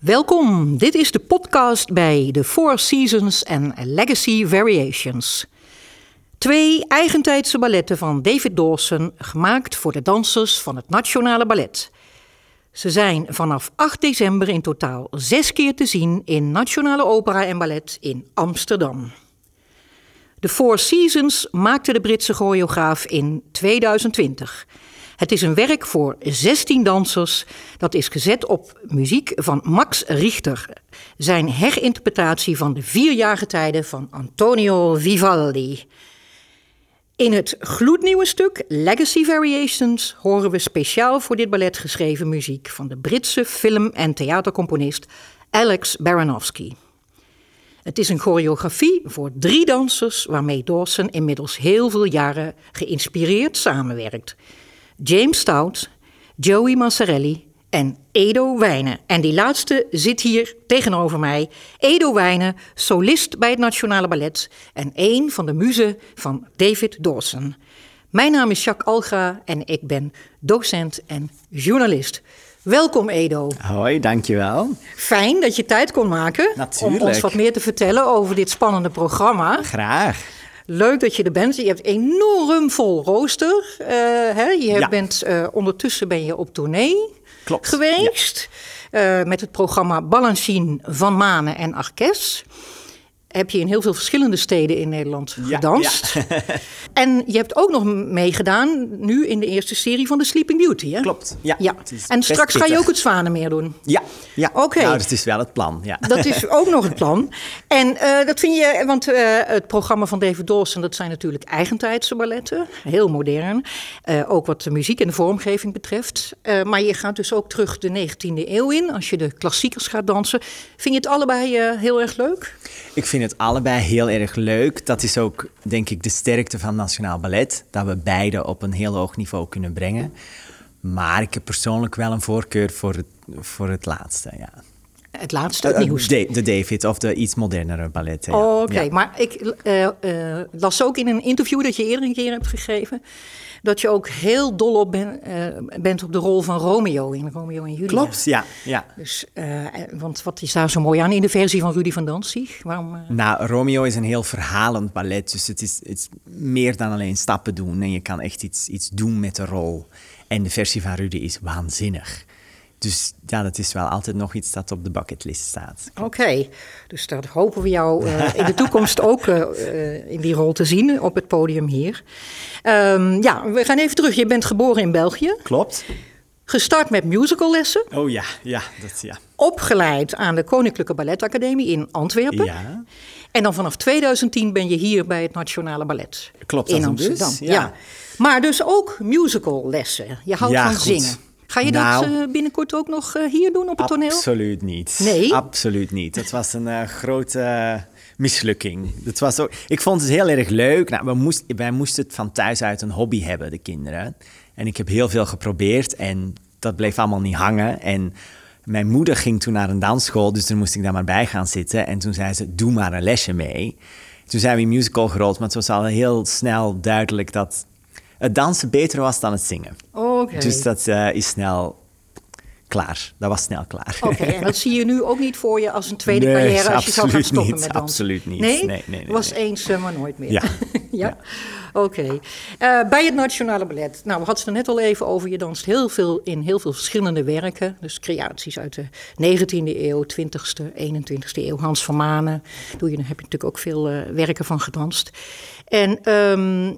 Welkom, dit is de podcast bij The Four Seasons and Legacy Variations. Twee eigentijdse balletten van David Dawson, gemaakt voor de dansers van het Nationale Ballet. Ze zijn vanaf 8 december in totaal zes keer te zien in Nationale Opera en Ballet in Amsterdam. De Four Seasons maakte de Britse choreograaf in 2020. Het is een werk voor 16 dansers. Dat is gezet op muziek van Max Richter. Zijn herinterpretatie van de vierjarige tijden van Antonio Vivaldi. In het gloednieuwe stuk Legacy Variations horen we speciaal voor dit ballet geschreven muziek van de Britse film- en theatercomponist Alex Baranowski. Het is een choreografie voor drie dansers waarmee Dawson inmiddels heel veel jaren geïnspireerd samenwerkt. James Stout, Joey Massarelli en Edo Wijnen. En die laatste zit hier tegenover mij. Edo Wijnen, solist bij het Nationale Ballet en een van de muzen van David Dawson. Mijn naam is Jacques Algra en ik ben docent en journalist. Welkom Edo. Hoi, dankjewel. Fijn dat je tijd kon maken Natuurlijk. om ons wat meer te vertellen over dit spannende programma. Graag. Leuk dat je er bent. Je hebt enorm vol rooster. Uh, hè? Je Ja. bent, uh, ondertussen ben je op tournee Klopt, geweest. Uh, met het programma Balancine van Manen en Arques. Heb je in heel veel verschillende steden in Nederland Ja, gedanst. ja. en je hebt ook nog meegedaan nu in de eerste serie van The Sleeping Beauty. Hè? Klopt, ja. ja. En straks ga je ook het Zwanenmeer doen. Ja, ja. Oké. Nou, dat is wel het plan, ja. Dat is ook nog het plan. En eh, dat vind je, want eh, het programma van David Dawson, dat zijn natuurlijk eigentijdse balletten. Heel modern. Eh, ook wat de muziek en de vormgeving betreft. Maar je gaat dus ook terug de 19e eeuw in, als je de klassiekers gaat dansen. Vind je het allebei heel erg leuk? Ik vind het allebei heel erg leuk. Dat is ook, denk ik, de sterkte van Nationaal Ballet. Dat we beide op een heel hoog niveau kunnen brengen. Maar ik heb persoonlijk wel een voorkeur voor het, voor het laatste, ja. Het laatste, het nieuwste. de, de David of de iets modernere balletten. ja. Oh, Oké, Ja. maar ik eh, eh, las ook in een interview dat je eerder een keer hebt gegeven... dat je ook heel dol op ben- eh, bent op de rol van Romeo in Romeo en Julia. Klopt, ja. ja. Dus, eh, want wat is daar zo mooi aan in de versie van Rudy van Danzig? Waarom, eh, Nou, Romeo is een heel verhalend ballet, dus het is, het is meer dan alleen stappen doen. En je kan echt iets, iets doen met de rol. En de versie van Rudy is waanzinnig. Dus ja, dat is wel altijd nog iets dat op de bucketlist staat. Oké, dus daar hopen we jou eh, in de toekomst ook eh, eh, in die rol te zien op het podium hier. Ehm, ja, we gaan even terug. Je bent geboren in België, Klopt? gestart met musicallessen, Oh ja, ja, dat ja. opgeleid aan de Koninklijke Balletacademie in Antwerpen. Ja, En dan vanaf 2010 ben je hier bij het Nationale Ballet Klopt, in een Amsterdam. bus, ja. Maar dus ook musicallessen. Je houdt Ja, van goed. zingen. Ga je Nou. dat eh, binnenkort ook nog eh, hier doen op het toneel? absoluut niet. Nee? Absoluut niet. Het was een eh, grote mislukking. Het was ook, ik vond het heel erg leuk. Nou, we moest, wij moesten het van thuis uit een hobby hebben, de kinderen. En ik heb heel veel geprobeerd en dat bleef allemaal niet hangen. En mijn moeder ging toen naar een dansschool, dus toen moest ik daar maar bij gaan zitten. En toen zei ze, doe maar een lesje mee. Toen zijn we in musical gerold, maar het was al heel snel duidelijk dat het dansen beter was dan het zingen. Dus dat eh, is snel klaar. Dat was snel klaar. Oké, en dat zie je nu ook niet voor je als een tweede Nee, carrière als je zou gaan absoluut stoppen niet, met dansen? absoluut niet. Nee? Nee, nee, nee, Was eens, eh, maar nooit meer. Ja. ja? Oké. Eh, bij het Nationale Ballet. Nou, we hadden het er net al even over. Je danst heel veel in heel veel verschillende werken. Dus creaties uit de 19e eeuw, 20e, 21e eeuw. Hans van Manen. Doe je, daar heb je natuurlijk ook veel werken van gedanst. En ehm,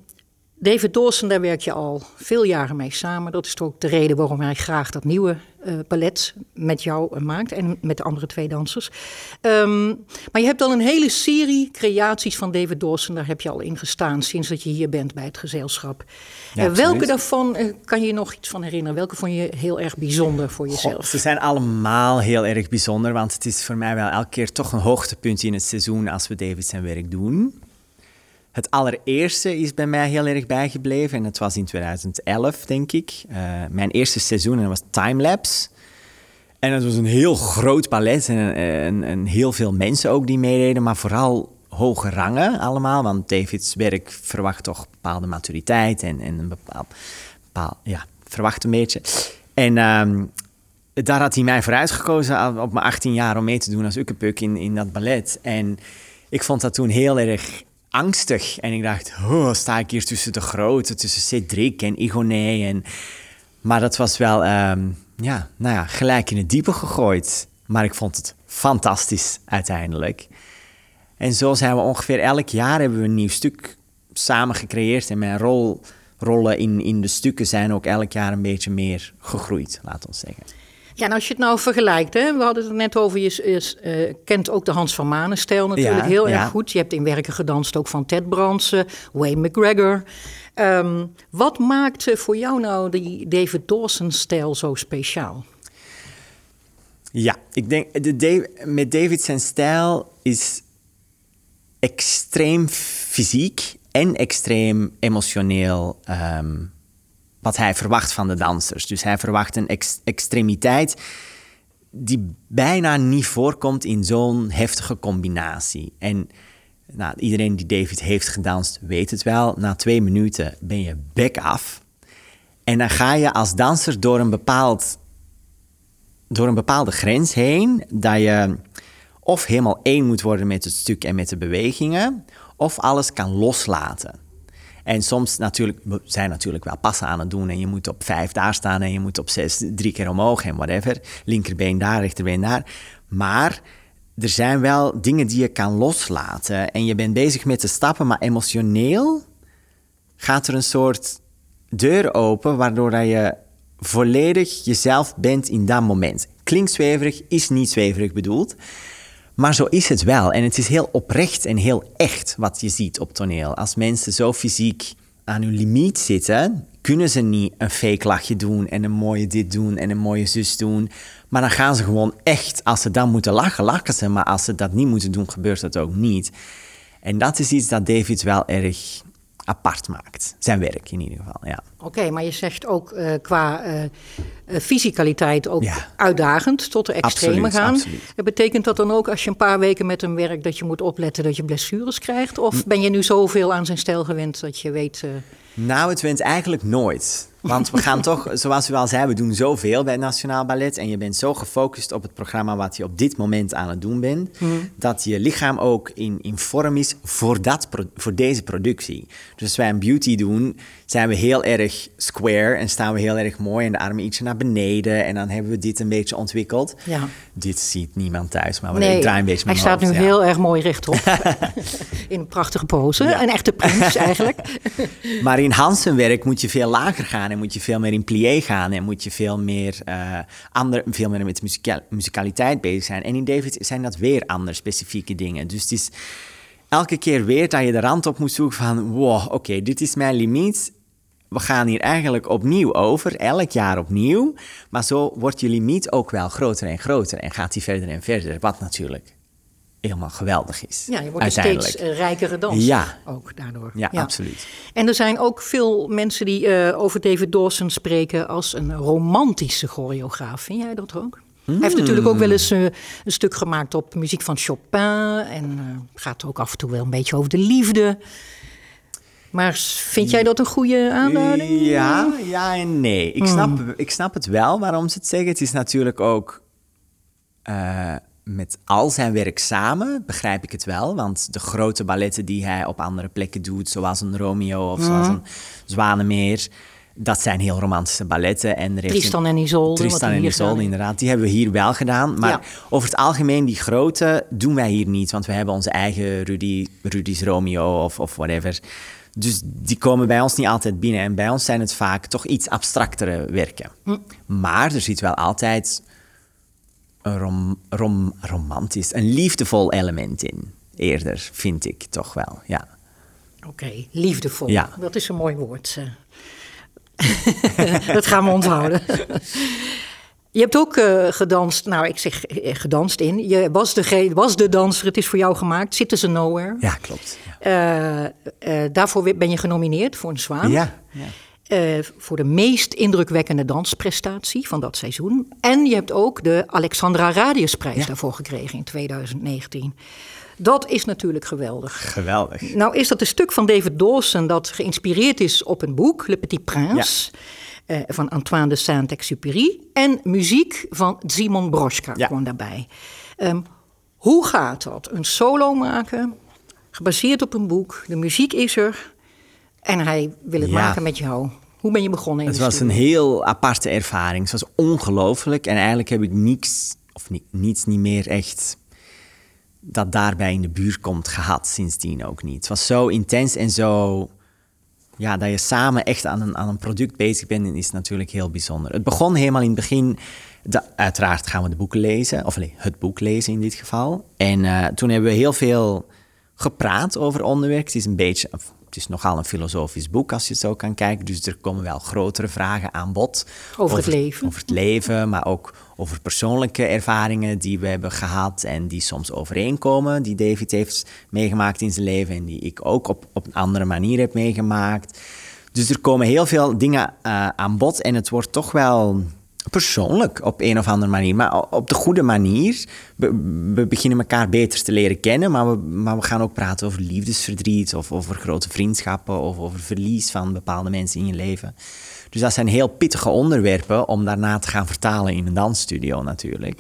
David Dawson, daar werk je al veel jaren mee samen. Dat is ook de reden waarom hij graag dat nieuwe eh, ballet met jou eh, maakt en met de andere twee dansers. Ehm, maar je hebt al een hele serie creaties van David Dawson, daar heb je al in gestaan sinds dat je hier bent bij het gezelschap. Ja, Eh, welke daarvan eh, kan je je nog iets van herinneren? Welke vond je heel erg bijzonder voor jezelf? Ze zijn allemaal heel erg bijzonder, want het is voor mij wel elke keer toch een hoogtepuntje in het seizoen als we David zijn werk doen. Het allereerste is bij mij heel erg bijgebleven en het was in 2011, denk ik. Eh, mijn eerste seizoen en dat was Timelapse. En het was een heel groot ballet en, en, heel veel mensen ook die meededen, maar vooral hoge rangen allemaal, want Davids werk verwacht toch bepaalde maturiteit en, en een bepaald, bepaald ja, verwacht een beetje. En ehm, daar had hij mij voor uitgekozen op mijn 18 jaar om mee te doen als ukkepuk in, in dat ballet. En ik vond dat toen heel erg angstig. En ik dacht, oh, sta ik hier tussen de grote, tussen Cedric en Igoné. En... Maar dat was wel, ehm, ja, nou ja, gelijk in het diepe gegooid. Maar ik vond het fantastisch uiteindelijk. En zo zijn we ongeveer elk jaar hebben we een nieuw stuk samen gecreëerd. En mijn rol, rollen in, in de stukken zijn ook elk jaar een beetje meer gegroeid, laat ons zeggen. Ja, en als je het nou vergelijkt, hè, we hadden het net over, je uh, kent ook de Hans van Manen-stijl natuurlijk heel erg goed. Je hebt in werken gedanst ook van Ted Branson, Wayne McGregor. Um, wat maakt voor jou nou die David Dawson-stijl zo speciaal? Ja, ik denk de, met David zijn stijl is extreem fysiek en extreem emotioneel um, wat hij verwacht van de dansers. Dus hij verwacht een extremiteit die bijna niet voorkomt in zo'n heftige combinatie. En nou, iedereen die David heeft gedanst weet het wel. Na twee minuten ben je bek af. En dan ga je als danser door een, bepaald, door een bepaalde grens heen. Dat je of helemaal één moet worden met het stuk en met de bewegingen. Of alles kan loslaten. En soms natuurlijk, we zijn natuurlijk wel passen aan het doen en je moet op vijf daar staan en je moet op zes drie keer omhoog en whatever. Linkerbeen daar, rechterbeen daar. Maar er zijn wel dingen die je kan loslaten en je bent bezig met te stappen, maar emotioneel gaat er een soort deur open waardoor dat je volledig jezelf bent in dat moment. Klinkt zweverig, is niet zweverig bedoeld. Maar zo is het wel. En het is heel oprecht en heel echt wat je ziet op toneel. Als mensen zo fysiek aan hun limiet zitten, kunnen ze niet een fake lachje doen en een mooie dit doen en een mooie zus doen. Maar dan gaan ze gewoon echt, als ze dan moeten lachen, lachen ze. Maar als ze dat niet moeten doen, gebeurt dat ook niet. En dat is iets dat David wel erg apart maakt. Zijn werk in ieder geval, ja. Oké, maar je zegt ook uh, qua uh, fysicaliteit ook uitdagend tot de extreme gaan. Absoluut. Betekent dat dan ook als je een paar weken met hem werkt dat je moet opletten dat je blessures krijgt? Of ben je nu zoveel aan zijn stijl gewend dat je weet... Uh... Nou, het went eigenlijk nooit. Want we gaan toch, zoals u al zei, we doen zoveel bij het Nationaal Ballet. En je bent zo gefocust op het programma wat je op dit moment aan het doen bent. Hmm. Dat je lichaam ook in, in vorm is voor, dat, voor deze productie. Dus als wij een beauty doen, zijn we heel erg square en staan we heel erg mooi. En de armen ietsje naar beneden. En dan hebben we dit een beetje ontwikkeld. Ja. Dit ziet niemand thuis, maar we nee, draaien een beetje Hij staat nu heel erg mooi rechtop. in een prachtige pose. Een echte prins eigenlijk. maar in Hansenwerk moet je veel lager gaan en moet je veel meer in plié gaan en moet je veel meer, uh, ander, veel meer met muzikaliteit bezig zijn. En in David zijn dat weer andere specifieke dingen. Dus het is elke keer weer dat je de rand op moet zoeken van, wow, oké, dit is mijn limiet. We gaan hier eigenlijk opnieuw over, elk jaar opnieuw. Maar zo wordt je limiet ook wel groter en groter en gaat die verder en verder. Wat natuurlijk helemaal geweldig is. Ja, je wordt steeds uh, rijkere dans. Ja. Ook daardoor. Ja, absoluut. En er zijn ook veel mensen die uh, over David Dawson spreken als een romantische choreograaf. Vind jij dat ook? Hij heeft natuurlijk ook wel eens uh, een stuk gemaakt op muziek van Chopin. En gaat ook af en toe wel een beetje over de liefde. Maar vind jij dat een goede aanduiding? Ja, ja en nee. Ik, snap, hmm. ik snap het wel waarom ze het zeggen. Het is natuurlijk ook met al zijn werk samen begrijp ik het wel. Want de grote balletten die hij op andere plekken doet, zoals een Romeo of zoals mhm. een Zwanemeer, dat zijn heel romantische balletten. En er Tristan en Isolde. Tristan en Isolde, inderdaad. Die hebben we hier wel gedaan. Maar over het algemeen, die grote doen wij hier niet. Want we hebben onze eigen Rudy, Rudy's Romeo of, of whatever. Dus die komen bij ons niet altijd binnen. En bij ons zijn het vaak toch iets abstractere werken. Hm. Maar er zit wel altijd een rom, rom, romantisch, een liefdevol element in. Eerder, vind ik toch wel, ja. Oké, liefdevol. Ja. Dat is een mooi woord. dat gaan we onthouden. Je hebt ook uh, gedanst, nou ik zeg uh, gedanst in. Je was de, was de danser, het is voor jou gemaakt. Citizen Nowhere. Ja, klopt. Ja. Uh, daarvoor ben je genomineerd voor een zwaan. Ja, ja. Uh, voor de meest indrukwekkende dansprestatie van dat seizoen. En je hebt ook de Alexandra Radiusprijs daarvoor gekregen in 2019. Dat is natuurlijk geweldig. Geweldig. Nou is dat een stuk van David Dawson dat geïnspireerd is op een boek, Le Petit Prince. eh, van Antoine de Saint-Exupéry. En muziek van Simon Broschka Ja. kwam daarbij. Ehm, hoe gaat dat? Een solo maken, gebaseerd op een boek. De muziek is er. En hij wil het Ja. maken met jou. Hoe ben je begonnen in Het was een heel aparte ervaring. Het was ongelooflijk. En eigenlijk heb ik niets, of ni- niets niet meer echt dat daarbij in de buurt komt gehad. Sindsdien ook niet. Het was zo intens en zo... Ja, dat je samen echt aan een, aan een product bezig bent, is natuurlijk heel bijzonder. Het begon helemaal in het begin... uiteraard gaan we de boeken lezen, of nee, het boek lezen in dit geval. En eh, toen hebben we heel veel gepraat over onderwerp. Het is een beetje, het is nogal een filosofisch boek als je het zo kan kijken. Dus er komen wel grotere vragen aan bod. Over het leven. Over het leven, maar ook over persoonlijke ervaringen die we hebben gehad en die soms overeenkomen. Die David heeft meegemaakt in zijn leven en die ik ook op, op een andere manier heb meegemaakt. Dus er komen heel veel dingen eh, aan bod en het wordt toch wel persoonlijk op een of andere manier, maar op de goede manier. We, we beginnen elkaar beter te leren kennen, maar we, maar we gaan ook praten over liefdesverdriet of over grote vriendschappen of over verlies van bepaalde mensen in je leven. Dus dat zijn heel pittige onderwerpen om daarna te gaan vertalen in een dansstudio natuurlijk.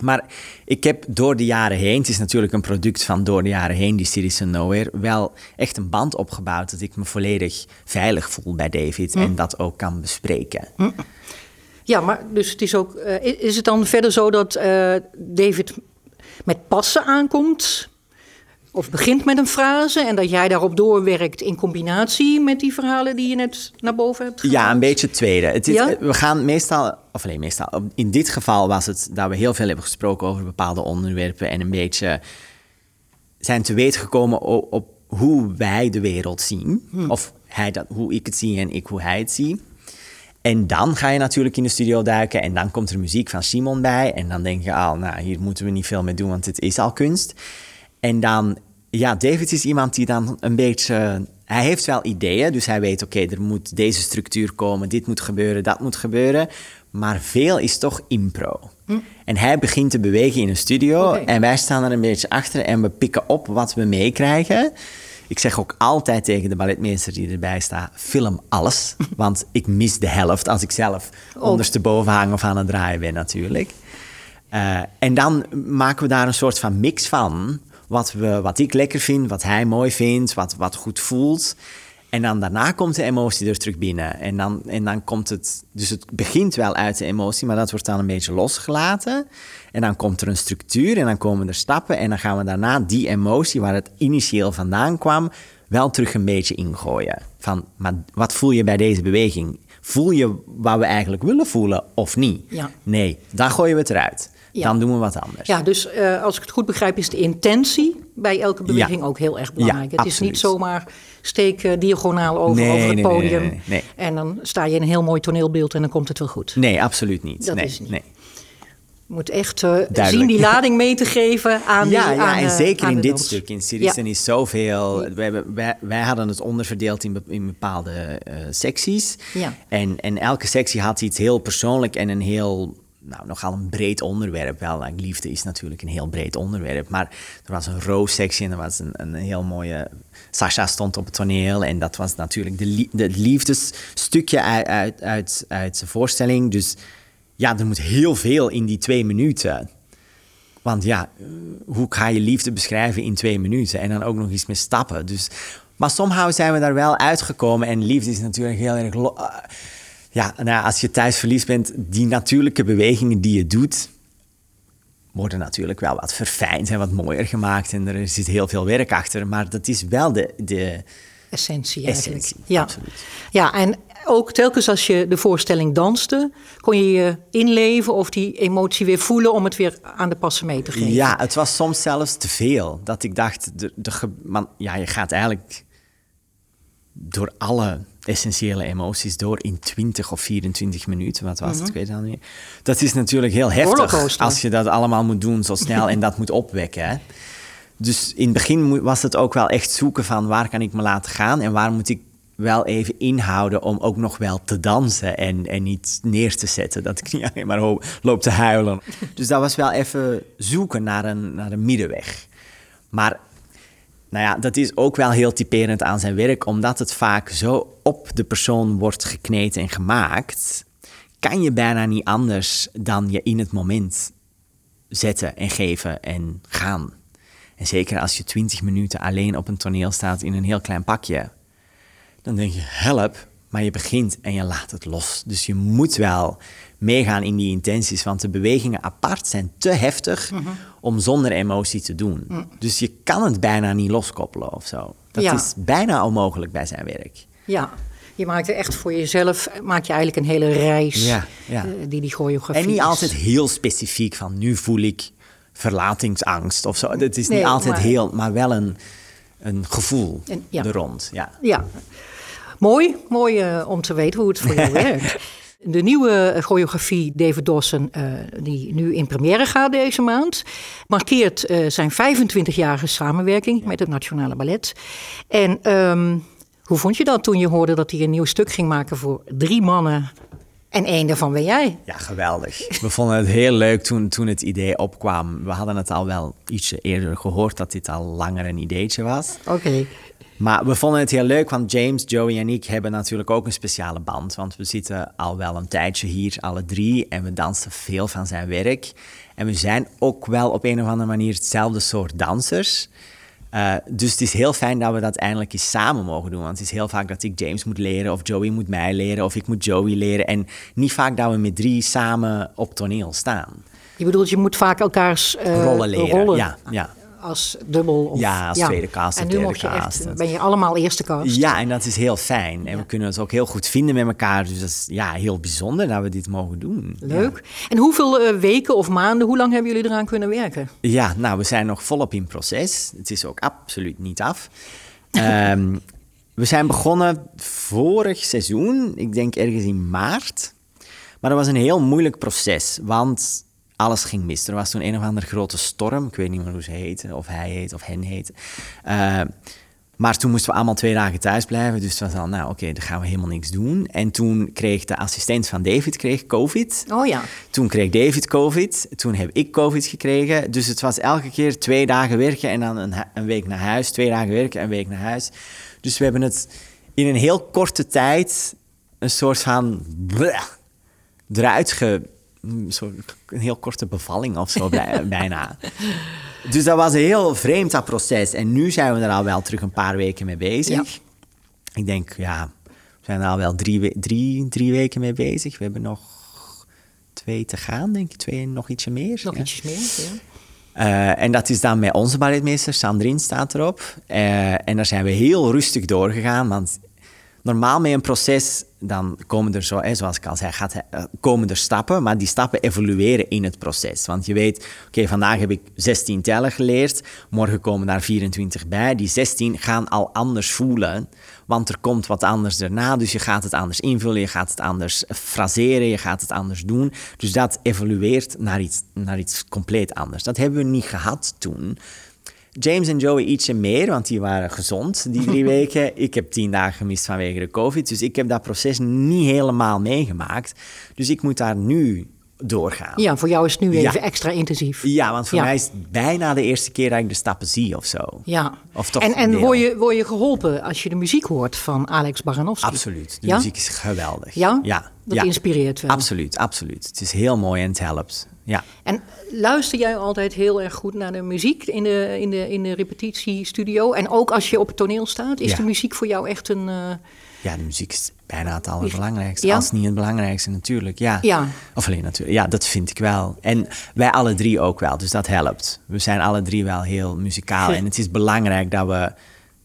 Maar ik heb door de jaren heen, het is natuurlijk een product van door de jaren heen, die Citizen Nowhere, wel echt een band opgebouwd dat ik me volledig veilig voel bij David en dat ook kan bespreken. Ja, maar dus het is ook. eh, is het dan verder zo dat eh, David met passen aankomt? Of begint met een frase en dat jij daarop doorwerkt in combinatie met die verhalen die je net naar boven hebt gehaald? Ja, een beetje het tweede. Het is, Ja? We gaan meestal, of alleen meestal, in dit geval was het dat we heel veel hebben gesproken over bepaalde onderwerpen en een beetje zijn te weten gekomen op, hoe wij de wereld zien. Of hij dat, hoe ik het zie en ik hoe hij het ziet. En dan ga je natuurlijk in de studio duiken en dan komt er muziek van Simon bij. En dan denk je al, nou, hier moeten we niet veel mee doen, want het is al kunst. En dan, ja, David is iemand die dan een beetje... Hij heeft wel ideeën, dus hij weet, oké, er moet deze structuur komen, dit moet gebeuren, dat moet gebeuren. Maar veel is toch impro. En hij begint te bewegen in een studio en wij staan er een beetje achter en we pikken op wat we meekrijgen. Ik zeg ook altijd tegen de balletmeester die erbij staat: film alles. Want ik mis de helft als ik zelf ondersteboven hang of aan het draaien ben, natuurlijk. Eh, en dan maken we daar een soort van mix van. Wat, we, wat ik lekker vind, wat hij mooi vindt, wat, wat goed voelt. En dan daarna komt de emotie er terug binnen. En dan, en dan komt het... Dus het begint wel uit de emotie, maar dat wordt dan een beetje losgelaten. En dan komt er een structuur en dan komen er stappen. En dan gaan we daarna die emotie, waar het initieel vandaan kwam... wel terug een beetje ingooien. Van, maar wat voel je bij deze beweging? Voel je wat we eigenlijk willen voelen of niet? Ja. Nee, dan gooien we het eruit. Ja. Dan doen we wat anders. Ja, dus eh, als ik het goed begrijp, is de intentie bij elke beweging Ja. ook heel erg belangrijk. Ja, het is niet zomaar steek eh, diagonaal over, Nee, over het nee, podium. nee. En dan sta je in een heel mooi toneelbeeld en dan komt het wel goed. Nee, absoluut niet. Dat is niet. Je moet echt eh, zien die lading mee te geven aan Ja, die ja aan, en eh, zeker aan in de dit stuk. In Citizen Ja. is zoveel... We hebben, wij, wij hadden het onderverdeeld in, be- in bepaalde secties. Ja. En, en elke sectie had iets heel persoonlijk en een heel... Nou, nogal een breed onderwerp. Wel, liefde is natuurlijk een heel breed onderwerp. Maar er was een roos-sectie en er was een, een heel mooie... Sasha stond op het toneel en dat was natuurlijk de, de liefdesstukje uit, uit, uit, uit zijn voorstelling. Dus ja, er moet heel veel in die twee minuten. Want ja, hoe ga je liefde beschrijven in twee minuten? En dan ook nog eens met stappen. Dus, maar somehow zijn we daar wel uitgekomen. En liefde is natuurlijk heel erg... ja, nou, ja, als je thuis verliefd bent, die natuurlijke bewegingen die je doet... worden natuurlijk wel wat verfijnd en wat mooier gemaakt. En er zit heel veel werk achter. Maar dat is wel de... de Essentie eigenlijk. Essentie, ja. absoluut. Ja, en ook telkens als je de voorstelling danste, kon je je inleven of die emotie weer voelen om het weer aan de passen mee te geven. Ja, het was soms zelfs te veel. Dat ik dacht, de, de, man, ja, je gaat eigenlijk door alle essentiële emoties door in 20 of 24 minuten. Wat was het? Ik weet het al niet. Dat is natuurlijk heel heftig als je dat allemaal moet doen zo snel en dat moet opwekken. Hè? Dus in het begin was het ook wel echt zoeken van waar kan ik me laten gaan en waar moet ik wel even inhouden om ook nog wel te dansen en, en niet neer te zetten. Dat ik niet alleen maar loop te huilen. Dus dat was wel even zoeken naar een, naar een middenweg. Maar nou ja, dat is ook wel heel typerend aan zijn werk, omdat het vaak zo op de persoon wordt gekneed en gemaakt, kan je bijna niet anders dan je in het moment zetten en geven en gaan. En zeker als je twintig minuten alleen op een toneel staat in een heel klein pakje, dan denk je help, maar je begint en je laat het los. Dus je moet wel meegaan in die intenties, want de bewegingen apart zijn te heftig Mhm. om zonder emotie te doen. Dus je kan het bijna niet loskoppelen of zo. Dat Ja. is bijna onmogelijk bij zijn werk. Ja, je maakt er echt voor jezelf, maak je eigenlijk een hele reis Ja, ja. eh, die die choreografie En niet is. altijd heel specifiek van nu voel ik verlatingsangst of zo. Het is Nee, niet altijd maar- heel, maar wel een, een gevoel En- ja. er rond. Ja. Ja, mooi, mooi eh, om te weten hoe het voor jou werkt. De nieuwe choreografie David Dawson, eh, die nu in première gaat deze maand, markeert zijn 25-jarige samenwerking met het Nationale Ballet. En ehm, hoe vond je dat toen je hoorde dat hij een nieuw stuk ging maken voor drie mannen en één daarvan ben jij? ja, geweldig. We vonden het heel leuk toen, toen het idee opkwam. We hadden het al wel ietsje eerder gehoord dat dit al langer een ideetje was. Oké, Maar we vonden het heel leuk, want James, Joey en ik hebben natuurlijk ook een speciale band. Want we zitten al wel een tijdje hier, alle drie, en we dansen veel van zijn werk. En we zijn ook wel op een of andere manier hetzelfde soort dansers. Eh, dus het is heel fijn dat we dat eindelijk eens samen mogen doen. Want het is heel vaak dat ik James moet leren, of Joey moet mij leren, of ik moet Joey leren. En niet vaak dat we met drie samen op toneel staan. je bedoelt je moet vaak elkaars eh, rollen leren. rollen Ja, ja. Als dubbel. Of, Ja, als tweede cast of En nu derde cast. echt, ben je allemaal eerste cast. Ja, en dat is heel fijn. En we kunnen het ook heel goed vinden met elkaar. Dus dat is ja, heel bijzonder dat we dit mogen doen. Leuk. En hoeveel eh, weken of maanden, hoe lang hebben jullie eraan kunnen werken? Ja. ja, nou, we zijn nog volop in proces. Het is ook absoluut niet af. Ehm, we zijn begonnen vorig seizoen, ik denk ergens in maart. Maar dat was een heel moeilijk proces, want alles ging mis. Er was toen een of andere grote storm. Ik weet niet meer hoe ze heette, of hij heet, of hen heet. Eh, maar toen moesten we allemaal twee dagen thuis blijven. Dus het was al, nou oké, dan gaan we helemaal niks doen. En toen kreeg de assistent van David kreeg COVID. Oh ja. Toen kreeg David COVID. Toen heb ik COVID gekregen. Dus het was elke keer twee dagen werken en dan een, een week naar huis. Twee dagen werken en een week naar huis. Dus we hebben het in een heel korte tijd een soort van bleh, eruit ge... een soort- Een heel korte bevalling of zo bij- bijna. Dus dat was een heel vreemd dat proces. En nu zijn we er al wel terug een paar weken mee bezig. Ja. Ik denk, ja, we zijn er al wel drie, drie, drie weken mee bezig. We hebben nog twee te gaan, denk ik. Twee en nog ietsje meer. Nog ja. ietsjes meer. Ja. Eh, en dat is dan met onze balletmeester, Sandrine staat erop. Eh, en daar zijn we heel rustig doorgegaan, want normaal met een proces, dan komen er zo, zoals ik al zei, eh, komen er stappen, maar die stappen evolueren in het proces. Want je weet, oké, vandaag heb ik 16 tellen geleerd, morgen komen daar 24 bij. Die 16 gaan al anders voelen, want er komt wat anders erna, dus je gaat het anders invullen, je gaat het anders fraseren, je gaat het anders doen. Dus dat evolueert naar iets, naar iets compleet anders. Dat hebben we niet gehad toen. James en Joey ietsje meer, want die waren gezond die drie weken. Ik heb tien dagen gemist vanwege de COVID. Dus ik heb dat proces niet helemaal meegemaakt. Dus ik moet daar nu doorgaan. ja, voor jou is het nu Ja. even extra intensief. Ja, want voor Ja. mij is het bijna de eerste keer dat ik de stappen zie of zo. Ja. Of toch en en word, je, word je geholpen als je de muziek hoort van Alex Baranowski? Absoluut. De Ja? muziek is geweldig. Ja? Ja. Dat inspireert wel. Absoluut, absoluut. Het is heel mooi en het helpt. Ja. En luister jij altijd heel erg goed naar de muziek in de, in de, in de repetitiestudio? En ook als je op het toneel staat, is Ja. de muziek voor jou echt een... eh, ja, de muziek is bijna het allerbelangrijkste. Ja? Als niet het belangrijkste natuurlijk, ja. Ja. Of alleen natuurlijk, ja, dat vind ik wel. En wij alle drie ook wel, dus dat helpt. We zijn alle drie wel heel muzikaal. En het is belangrijk dat we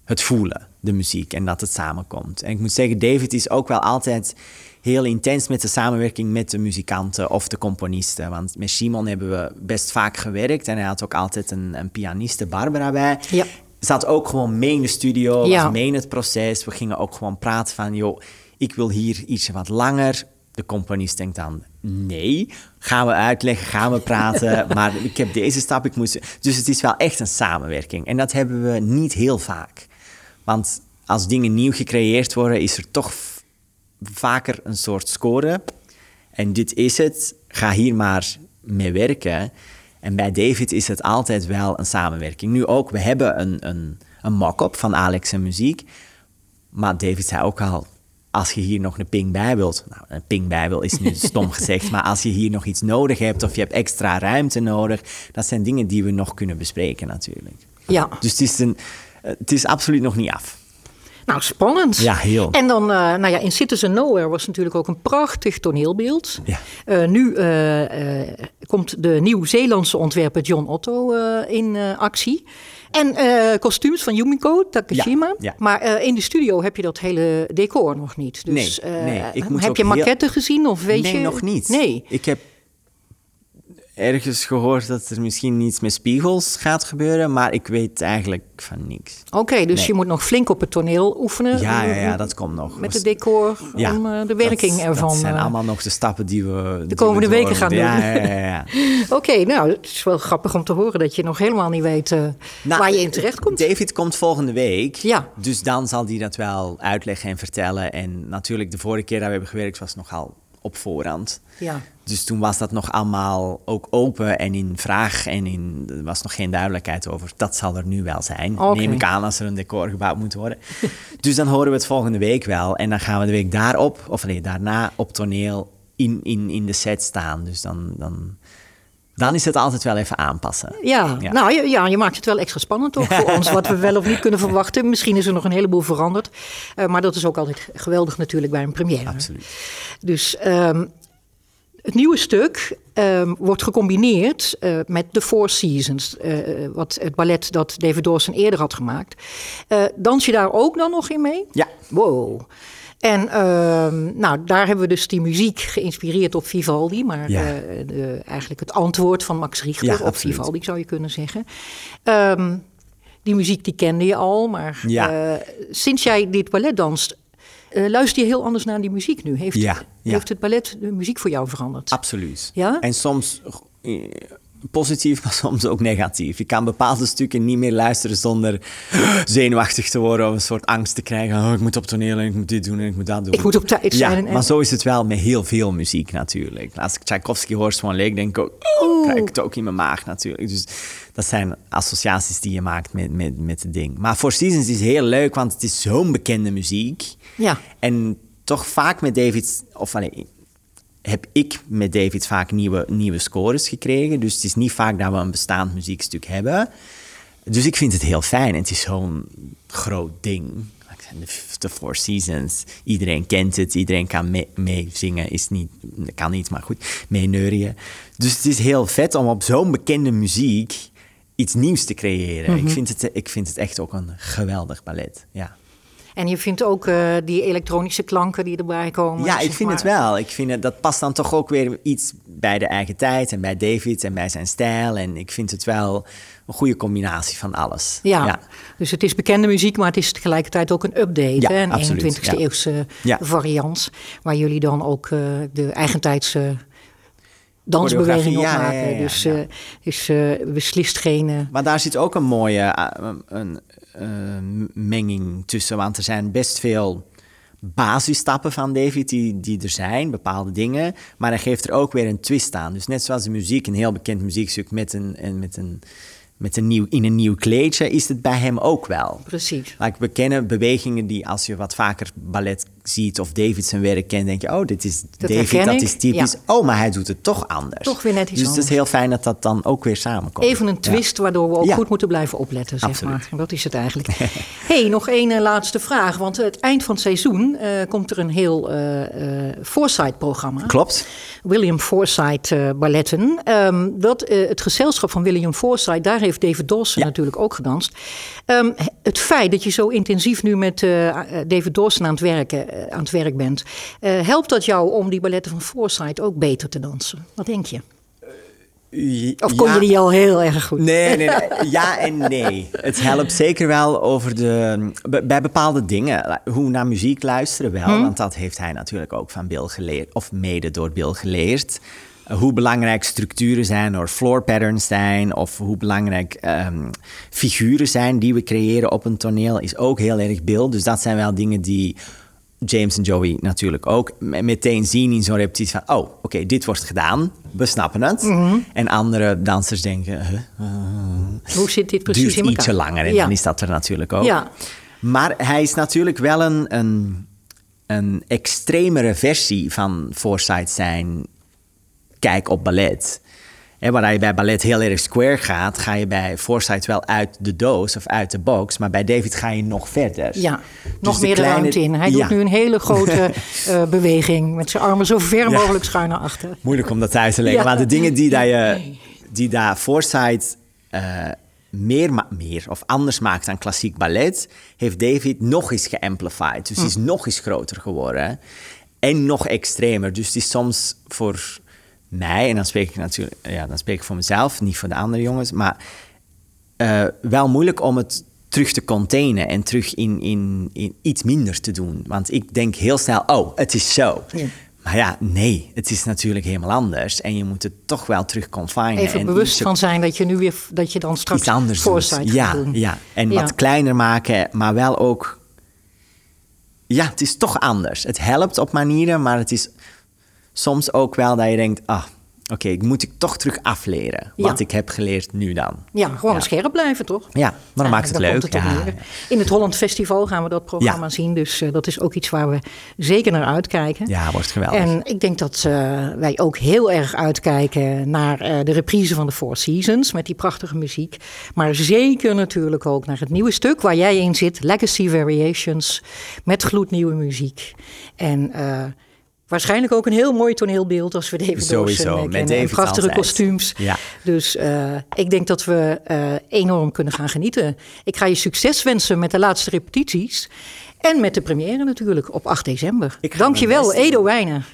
het voelen, de muziek, en dat het samenkomt. En ik moet zeggen, David is ook wel altijd heel intens met de samenwerking met de muzikanten of de componisten. Want met Simon hebben we best vaak gewerkt en hij had ook altijd een, een pianiste, Barbara, bij. Ja. Zat ook gewoon mee in de studio, Ja. was mee in het proces. We gingen ook gewoon praten van, joh, ik wil hier iets wat langer. De componist denkt dan, nee, gaan we uitleggen, gaan we praten. maar ik heb deze stap, ik moest... Dus het is wel echt een samenwerking. En dat hebben we niet heel vaak. Want als dingen nieuw gecreëerd worden, is er toch vaker een soort score. En dit is het, ga hier maar mee werken. En bij David is het altijd wel een samenwerking. Nu ook, we hebben een, een, een mock-up van Alex en muziek. Maar David zei ook al, als je hier nog een ping bij wilt, nou, een ping bij wil is nu stom gezegd, maar als je hier nog iets nodig hebt of je hebt extra ruimte nodig, dat zijn dingen die we nog kunnen bespreken natuurlijk. Ja. Dus het is, een, het is absoluut nog niet af. Nou, spannend. Ja, heel. En dan, uh, nou ja, in Citizen Nowhere was natuurlijk ook een prachtig toneelbeeld. Ja. Uh, nu uh, komt de Nieuw-Zeelandse ontwerper John Otto in actie. En kostuums van Yumiko Takashima. Ja, ja. Maar in de studio heb je dat hele decor nog niet. Dus nee, nee. Ik moet heb je maquette gezien of weet nee, je? Nee, nog niet. Nee. Ik heb ergens gehoord dat er misschien iets met spiegels gaat gebeuren, maar ik weet eigenlijk van niks. Oké, dus Nee. je moet nog flink op het toneel oefenen. Ja, ja, eh, ja dat komt nog. Met het decor, Ja, om eh, de werking dat, ervan. Dat zijn eh, allemaal nog de stappen die we de komende weken gaan doen. Ja, ja, ja, ja. Oké, nou, het is wel grappig om te horen dat je nog helemaal niet weet eh, Nou, waar je in terecht komt. David komt volgende week. Ja. Dus dan zal hij dat wel uitleggen en vertellen. En natuurlijk, de vorige keer dat we hebben gewerkt was nogal op voorhand. Ja. Dus toen was dat nog allemaal ook open en in vraag en in, er was nog geen duidelijkheid over. Dat zal er nu wel zijn. Neem ik aan als er een decor gebouwd moet worden. dus dan horen we het volgende week wel. En dan gaan we de week daarop, of nee, daarna op toneel in, in, in de set staan. Dus dan, dan, dan is het altijd wel even aanpassen. Ja, Ja. nou ja, ja, je maakt het wel extra spannend ook voor ons, wat we wel of niet kunnen verwachten. Misschien is er nog een heleboel veranderd. Eh, maar dat is ook altijd geweldig natuurlijk bij een première. Absoluut. Dus ehm, het nieuwe stuk ehm, wordt gecombineerd eh, met The Four Seasons, eh, wat het ballet dat David Dawson eerder had gemaakt. Dans je daar ook dan nog in mee? Ja. Wow. En ehm, nou, daar hebben we dus die muziek geïnspireerd op Vivaldi, maar Ja. de, eigenlijk het antwoord van Max Richter Ja, op absoluut. Vivaldi zou je kunnen zeggen. Ehm, die muziek die kende je al, maar Ja. eh, sinds jij dit ballet danst, eh, luister je heel anders naar die muziek nu. Heeft, ja. heeft het ballet de muziek voor jou veranderd? Absoluut. Ja? En soms eh, positief, maar soms ook negatief. Ik kan bepaalde stukken niet meer luisteren zonder zenuwachtig te worden of een soort angst te krijgen. Oh, ik moet op toneel en ik moet dit doen en ik moet dat doen. Ik moet op tijd Ja, zijn. en- maar zo is het wel met heel veel muziek natuurlijk. Als ik Tchaikovsky hoor, Swan Lake, denk ik ook, oh, krijg ik het ook in mijn maag natuurlijk. Dus dat zijn associaties die je maakt met, met, met het ding. Maar Four Seasons is heel leuk, want het is zo'n bekende muziek. Ja. En toch vaak met David, of allee, heb ik met David vaak nieuwe, nieuwe scores gekregen. Dus het is niet vaak dat we een bestaand muziekstuk hebben. Dus ik vind het heel fijn. En het is zo'n groot ding. De, Four Seasons. Iedereen kent het. Iedereen kan mee- meezingen. Is niet, kan niet, maar goed. Meeneurien. Dus het is heel vet om op zo'n bekende muziek iets nieuws te creëren. ik, vind het, ik vind het echt ook een geweldig ballet. Ja. En je vindt ook eh, die elektronische klanken die erbij komen. Ja, ik vind maar. het wel. Ik vind het, dat past dan toch ook weer iets bij de eigen tijd en bij David en bij zijn stijl. En ik vind het wel een goede combinatie van alles. Ja. dus het is bekende muziek, maar het is tegelijkertijd ook een update. Ja, hè? Een absoluut, 21ste ja. eeuwse Ja. variant. Waar jullie dan ook eh, de eigentijdse dansbeweging op maken. ja, ja, ja, dus dus eh, beslist geen... Maar daar zit ook een mooie een, menging tussen. Want er zijn best veel basisstappen van David die, die er zijn, bepaalde dingen. Maar hij geeft er ook weer een twist aan. Dus net zoals de muziek, een heel bekend muziekstuk met een, en met een, met een nieuw, in een nieuw kleedje, is het bij hem ook wel. precies. Like, we kennen bewegingen die als je wat vaker ballet ziet of David zijn werk kent, denk je, oh, dit is David, herken dat is typisch. ja. Oh, maar hij doet het toch anders. Toch weer net iets Dus het is anders. heel fijn dat dat dan ook weer samenkomt. Even een Ja. twist waardoor we ook Ja. goed moeten blijven opletten, zeg Absoluut. maar. Dat is het eigenlijk. hey, nog één eh, laatste vraag. Want het eind van het seizoen eh, komt er een heel eh eh Foresight-programma. Klopt. William Forsythe eh, balletten. Ehm, dat, het gezelschap van William Forsythe, daar heeft David Dawson natuurlijk ook gedanst. Ehm, het feit dat je zo intensief nu met David Dawson aan het, werken, aan het werk bent, eh, helpt dat jou om die balletten van Forsythe ook beter te dansen? Wat denk je? Of kon Ja. je die al heel erg goed? Nee, nee, nee. Ja en nee. Het helpt zeker wel over de, bij bepaalde dingen. Hoe naar muziek luisteren wel, Hm? want dat heeft hij natuurlijk ook van Bill geleerd, of mede door Bill geleerd. Hoe belangrijk structuren zijn, of floor patterns zijn, of hoe belangrijk ehm, figuren zijn die we creëren op een toneel, is ook heel erg Bill. Dus dat zijn wel dingen die James en Joey natuurlijk ook me- meteen zien in zo'n repetitie van, oh, oké, dit wordt gedaan, we snappen het. Mhm. En andere dansers denken, huh, Hoe zit dit precies in elkaar? ietsje langer en ja. dan is dat er natuurlijk ook. Ja. Maar hij is natuurlijk wel een, een, een extremere versie van Forsyth zijn kijk op ballet. En waar je bij ballet heel erg square gaat, ga je bij Forsyth wel uit de doos of uit de box. Maar bij David ga je nog verder. Ja, Dus nog de meer kleine- ruimte in. Hij Ja. doet nu een hele grote eh, beweging met zijn armen zo ver Ja. mogelijk schuin naar achter. Moeilijk om dat uit te leggen. Maar de dingen die, dat je, die daar Forsyth eh, meer, ma- meer of anders maakt dan klassiek ballet, heeft David nog eens geamplified. Dus die is nog eens groter geworden. En nog extremer. Dus is soms voor mij, en dan spreek ik natuurlijk ja, dan spreek ik voor mezelf, niet voor de andere jongens, maar eh, wel moeilijk om het terug te containen en terug in, in, in iets minder te doen. Want ik denk heel snel, oh, het is zo. Ja. Maar ja, nee, het is natuurlijk helemaal anders. En je moet het toch wel terug confinen. Even en bewust van zijn dat je nu weer dat je dan straks iets anders doet. gaat Ja, doen. ja, en Ja. wat kleiner maken, maar wel ook... Ja, het is toch anders. Het helpt op manieren, maar het is soms ook wel dat je denkt... Ah, oké, ik moet ik toch terug afleren. Wat Ja. ik heb geleerd nu dan. Ja, gewoon Ja. scherp blijven, toch? Ja, maar dan maakt het leuk. het. In het Holland Festival gaan we dat programma zien. Dus eh, dat is ook iets waar we zeker naar uitkijken. ja, wordt geweldig. En ik denk dat eh, wij ook heel erg uitkijken naar eh, de reprise van de Four Seasons met die prachtige muziek. Maar zeker natuurlijk ook naar het nieuwe stuk waar jij in zit, Legacy Variations, met gloednieuwe muziek. En waarschijnlijk ook een heel mooi toneelbeeld als we David Sowieso, Dawson, met David prachtige altijd. kostuums. Ja. Dus eh, ik denk dat we eh, enorm kunnen gaan genieten. Ik ga je succes wensen met de laatste repetities. En met de première natuurlijk op 8 december. Dankjewel. Edo Wijnen.